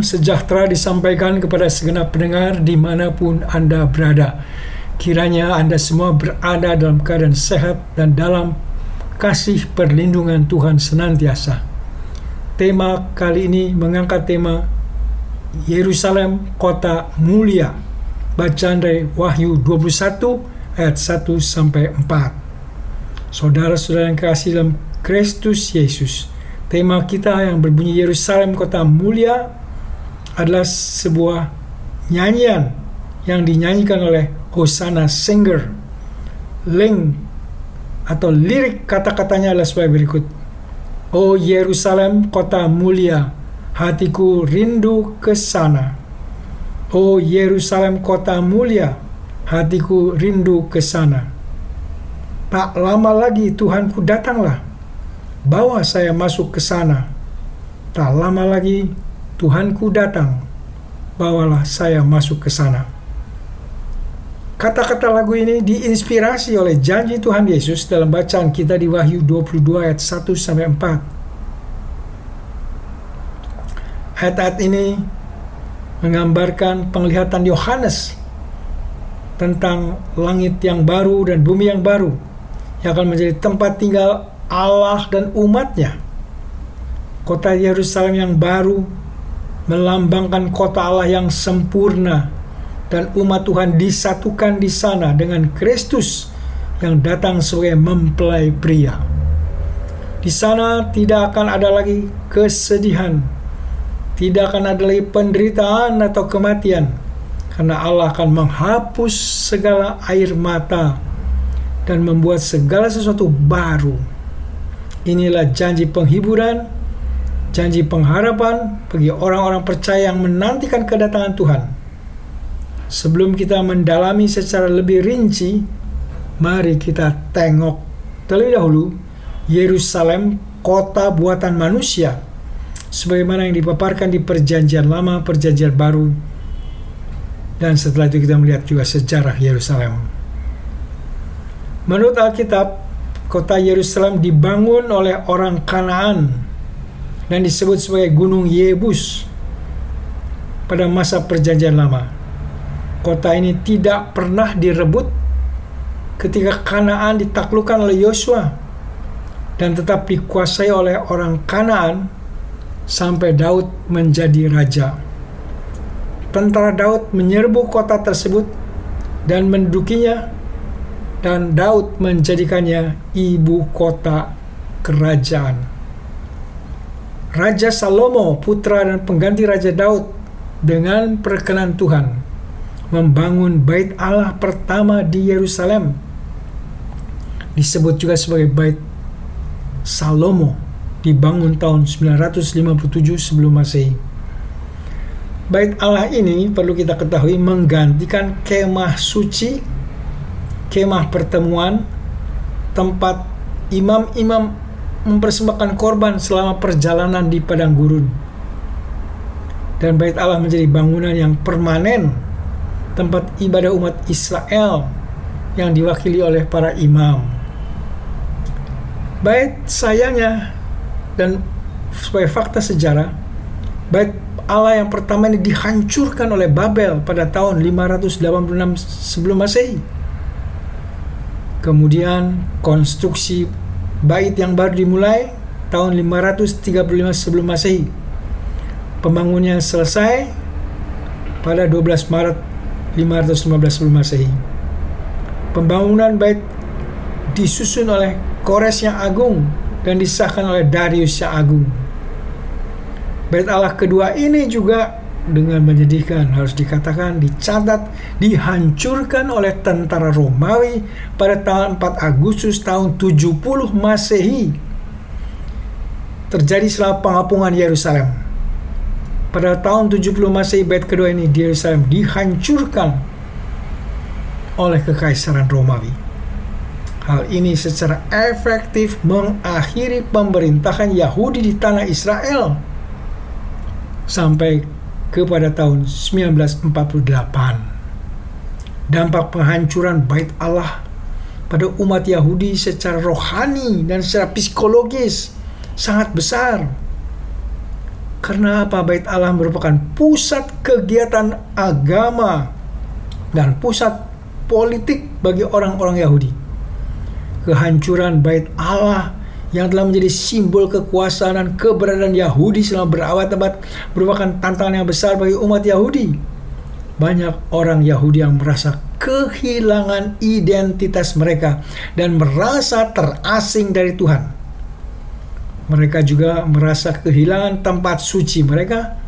Sejahtera disampaikan kepada segenap pendengar di mana pun Anda berada. Kiranya Anda semua berada dalam keadaan sehat dan dalam kasih perlindungan Tuhan senantiasa. Tema kali ini mengangkat tema Yerusalem Kota Mulia. Bacaan dari Wahyu 21 ayat 1 sampai 4. Saudara-saudara yang kasih dalam Kristus Yesus Tema kita yang berbunyi Yerusalem kota mulia adalah sebuah nyanyian yang dinyanyikan oleh Hosanna Singer. Link atau lirik kata-katanya adalah sebagai berikut. Oh Yerusalem kota mulia, hatiku rindu ke sana. Oh Yerusalem kota mulia, hatiku rindu ke sana. Tak lama lagi Tuhanku datanglah bawa saya masuk ke sana. Tak lama lagi Tuhanku datang, bawalah saya masuk ke sana. Kata-kata lagu ini diinspirasi oleh janji Tuhan Yesus dalam bacaan kita di Wahyu 22 ayat 1 sampai 4. Ayat-ayat ini menggambarkan penglihatan Yohanes tentang langit yang baru dan bumi yang baru yang akan menjadi tempat tinggal Allah dan umatnya. Kota Yerusalem yang baru melambangkan kota Allah yang sempurna dan umat Tuhan disatukan di sana dengan Kristus yang datang sebagai mempelai pria. Di sana tidak akan ada lagi kesedihan, tidak akan ada lagi penderitaan atau kematian, karena Allah akan menghapus segala air mata dan membuat segala sesuatu baru. Inilah janji penghiburan, janji pengharapan bagi orang-orang percaya yang menantikan kedatangan Tuhan. Sebelum kita mendalami secara lebih rinci, mari kita tengok terlebih dahulu Yerusalem, kota buatan manusia, sebagaimana yang dipaparkan di Perjanjian Lama, Perjanjian Baru, dan setelah itu kita melihat juga sejarah Yerusalem. Menurut Alkitab, kota Yerusalem dibangun oleh orang Kanaan dan disebut sebagai Gunung Yebus pada masa Perjanjian Lama. Kota ini tidak pernah direbut ketika Kanaan ditaklukkan oleh Yosua dan tetap dikuasai oleh orang Kanaan sampai Daud menjadi raja. Tentara Daud menyerbu kota tersebut dan mendudukinya dan Daud menjadikannya ibu kota kerajaan. Raja Salomo, putra dan pengganti Raja Daud, dengan perkenan Tuhan, membangun bait Allah pertama di Yerusalem. Disebut juga sebagai bait Salomo, dibangun tahun 957 sebelum Masehi. Bait Allah ini perlu kita ketahui menggantikan kemah suci kemah pertemuan, tempat imam-imam mempersembahkan korban selama perjalanan di padang gurun. Dan bait Allah menjadi bangunan yang permanen, tempat ibadah umat Israel yang diwakili oleh para imam. Bait sayangnya dan sebagai fakta sejarah, bait Allah yang pertama ini dihancurkan oleh Babel pada tahun 586 sebelum Masehi Kemudian konstruksi bait yang baru dimulai tahun 535 sebelum Masehi. Pembangunannya selesai pada 12 Maret 515 sebelum Masehi. Pembangunan bait disusun oleh Kores yang agung dan disahkan oleh Darius yang agung. Bait Allah kedua ini juga dengan menyedihkan harus dikatakan dicatat dihancurkan oleh tentara Romawi pada tanggal 4 Agustus tahun 70 Masehi. Terjadi setelah pengapungan Yerusalem. Pada tahun 70 Masehi bait kedua ini di Yerusalem dihancurkan oleh kekaisaran Romawi. Hal ini secara efektif mengakhiri pemerintahan Yahudi di tanah Israel. Sampai kepada tahun 1948. Dampak penghancuran bait Allah pada umat Yahudi secara rohani dan secara psikologis sangat besar. Karena apa? Bait Allah merupakan pusat kegiatan agama dan pusat politik bagi orang-orang Yahudi. Kehancuran bait Allah yang telah menjadi simbol kekuasaan dan keberadaan Yahudi selama berabad-abad merupakan tantangan yang besar bagi umat Yahudi. Banyak orang Yahudi yang merasa kehilangan identitas mereka dan merasa terasing dari Tuhan. Mereka juga merasa kehilangan tempat suci mereka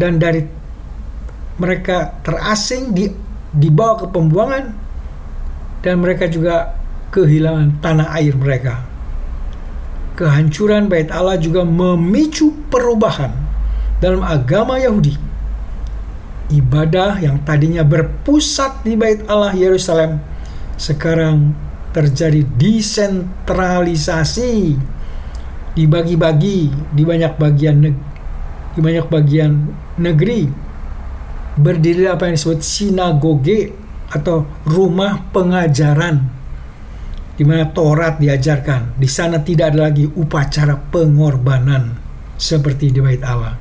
dan dari mereka terasing di dibawa ke pembuangan dan mereka juga kehilangan tanah air mereka. Kehancuran bait Allah juga memicu perubahan dalam agama Yahudi. Ibadah yang tadinya berpusat di bait Allah Yerusalem sekarang terjadi desentralisasi dibagi-bagi di banyak bagian di banyak bagian negeri berdiri apa yang disebut sinagoge atau rumah pengajaran di mana Taurat diajarkan. Di sana tidak ada lagi upacara pengorbanan seperti di bait Allah.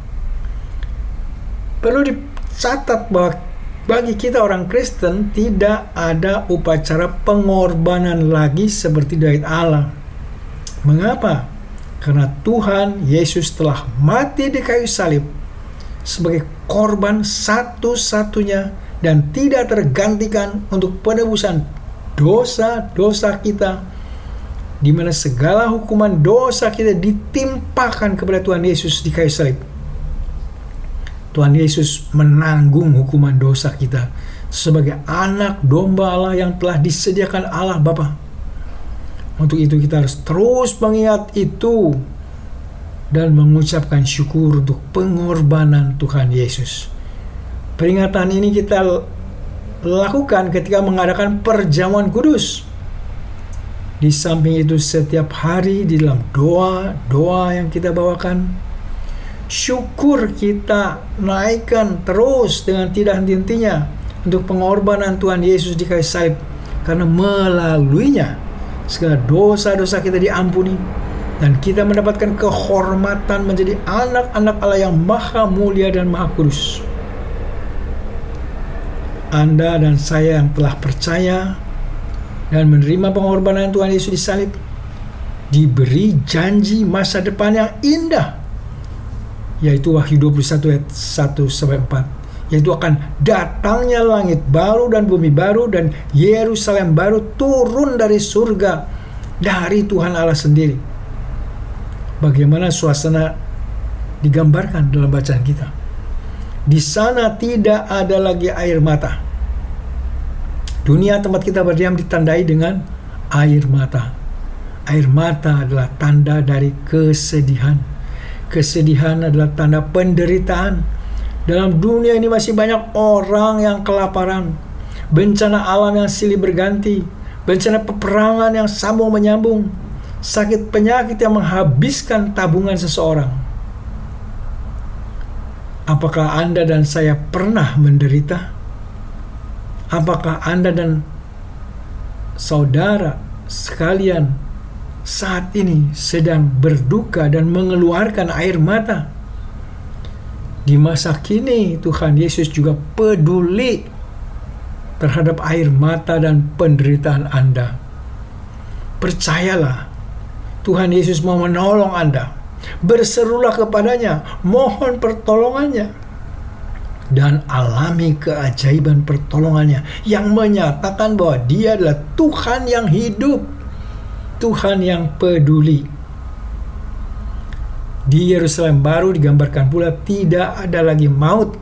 Perlu dicatat bahwa bagi kita orang Kristen tidak ada upacara pengorbanan lagi seperti di bait Allah. Mengapa? Karena Tuhan Yesus telah mati di kayu salib sebagai korban satu-satunya dan tidak tergantikan untuk penebusan dosa-dosa kita di mana segala hukuman dosa kita ditimpakan kepada Tuhan Yesus di kayu salib. Tuhan Yesus menanggung hukuman dosa kita sebagai anak domba Allah yang telah disediakan Allah Bapa. Untuk itu kita harus terus mengingat itu dan mengucapkan syukur untuk pengorbanan Tuhan Yesus. Peringatan ini kita lakukan ketika mengadakan perjamuan kudus. Di samping itu setiap hari di dalam doa-doa yang kita bawakan, syukur kita naikkan terus dengan tidak henti-hentinya untuk pengorbanan Tuhan Yesus di kayu salib karena melaluinya segala dosa-dosa kita diampuni dan kita mendapatkan kehormatan menjadi anak-anak Allah yang maha mulia dan maha kudus. Anda dan saya yang telah percaya dan menerima pengorbanan Tuhan Yesus di salib diberi janji masa depan yang indah yaitu Wahyu 21 ayat 1 sampai 4 yaitu akan datangnya langit baru dan bumi baru dan Yerusalem baru turun dari surga dari Tuhan Allah sendiri. Bagaimana suasana digambarkan dalam bacaan kita di sana tidak ada lagi air mata. Dunia tempat kita berdiam ditandai dengan air mata. Air mata adalah tanda dari kesedihan. Kesedihan adalah tanda penderitaan. Dalam dunia ini masih banyak orang yang kelaparan. Bencana alam yang silih berganti. Bencana peperangan yang sambung menyambung. Sakit penyakit yang menghabiskan tabungan seseorang Apakah Anda dan saya pernah menderita? Apakah Anda dan saudara sekalian saat ini sedang berduka dan mengeluarkan air mata? Di masa kini, Tuhan Yesus juga peduli terhadap air mata dan penderitaan Anda. Percayalah, Tuhan Yesus mau menolong Anda Berserulah kepadanya, mohon pertolongannya. Dan alami keajaiban pertolongannya yang menyatakan bahwa dia adalah Tuhan yang hidup. Tuhan yang peduli. Di Yerusalem baru digambarkan pula tidak ada lagi maut.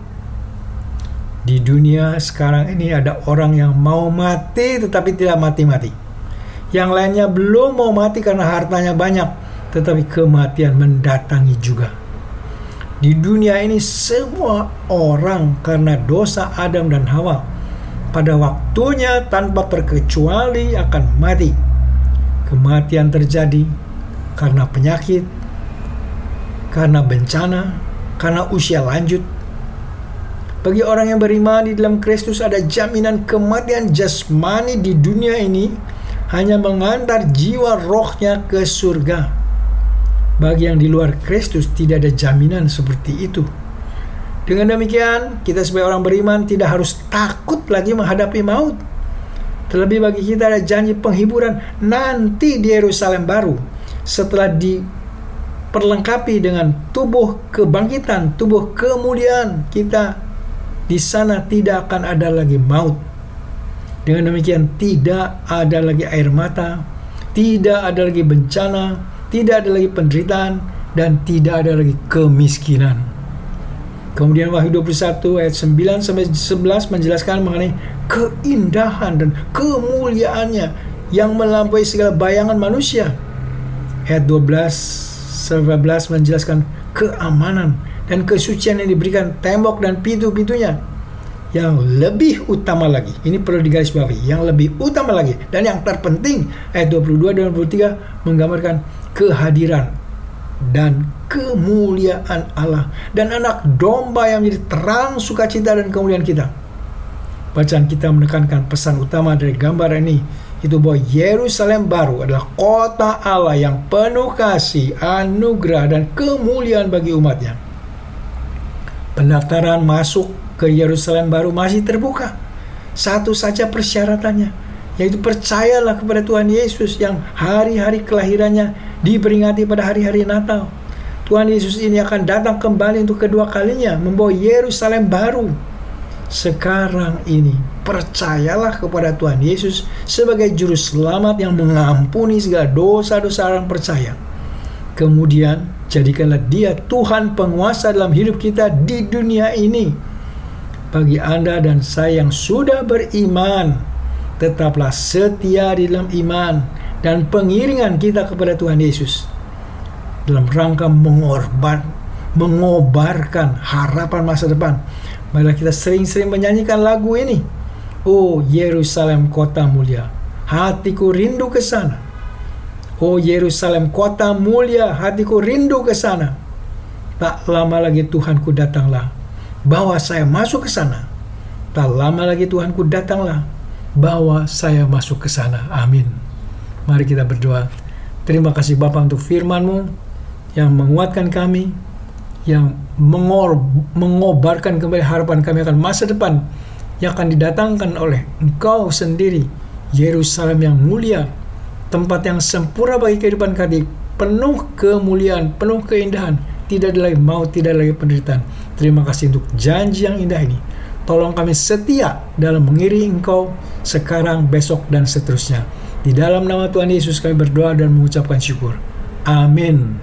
Di dunia sekarang ini ada orang yang mau mati tetapi tidak mati-mati. Yang lainnya belum mau mati karena hartanya banyak tetapi kematian mendatangi juga. Di dunia ini semua orang karena dosa Adam dan Hawa pada waktunya tanpa terkecuali akan mati. Kematian terjadi karena penyakit, karena bencana, karena usia lanjut. Bagi orang yang beriman di dalam Kristus ada jaminan kematian jasmani di dunia ini hanya mengantar jiwa rohnya ke surga Bagi yang di luar Kristus tidak ada jaminan seperti itu. Dengan demikian, kita sebagai orang beriman tidak harus takut lagi menghadapi maut. Terlebih bagi kita ada janji penghiburan nanti di Yerusalem baru setelah diperlengkapi dengan tubuh kebangkitan, tubuh kemuliaan kita di sana tidak akan ada lagi maut. Dengan demikian tidak ada lagi air mata, tidak ada lagi bencana, tidak ada lagi penderitaan dan tidak ada lagi kemiskinan. Kemudian Wahyu 21 ayat 9 sampai 11 menjelaskan mengenai keindahan dan kemuliaannya yang melampaui segala bayangan manusia. Ayat 12 11 menjelaskan keamanan dan kesucian yang diberikan tembok dan pintu-pintunya yang lebih utama lagi ini perlu digarisbawahi yang lebih utama lagi dan yang terpenting ayat 22 dan 23 menggambarkan kehadiran dan kemuliaan Allah. Dan anak domba yang menjadi terang sukacita dan kemuliaan kita. Bacaan kita menekankan pesan utama dari gambar ini itu bahwa Yerusalem baru adalah kota Allah yang penuh kasih, anugerah dan kemuliaan bagi umatnya. Pendaftaran masuk ke Yerusalem baru masih terbuka. Satu saja persyaratannya, yaitu percayalah kepada Tuhan Yesus yang hari-hari kelahirannya diperingati pada hari-hari Natal. Tuhan Yesus ini akan datang kembali untuk kedua kalinya membawa Yerusalem baru. Sekarang ini percayalah kepada Tuhan Yesus sebagai juru selamat yang mengampuni segala dosa-dosa orang percaya. Kemudian Jadikanlah dia Tuhan penguasa dalam hidup kita di dunia ini. Bagi Anda dan saya yang sudah beriman, tetaplah setia di dalam iman dan pengiringan kita kepada Tuhan Yesus. Dalam rangka mengorban, mengobarkan harapan masa depan. Marilah kita sering-sering menyanyikan lagu ini. Oh Yerusalem kota mulia, hatiku rindu ke sana Oh Yerusalem kota mulia, hatiku rindu ke sana. Tak lama lagi Tuhanku datanglah, bawa saya masuk ke sana. Tak lama lagi Tuhanku datanglah, bawa saya masuk ke sana. Amin. Mari kita berdoa. Terima kasih Bapak untuk firman-Mu yang menguatkan kami, yang mengor, mengobarkan kembali harapan kami akan masa depan yang akan didatangkan oleh Engkau sendiri, Yerusalem yang mulia, tempat yang sempurna bagi kehidupan kami, penuh kemuliaan, penuh keindahan, tidak ada lagi maut, tidak ada lagi penderitaan. Terima kasih untuk janji yang indah ini. Tolong kami setia dalam mengiri Engkau sekarang, besok, dan seterusnya. Di dalam nama Tuhan Yesus kami berdoa dan mengucapkan syukur. Amin.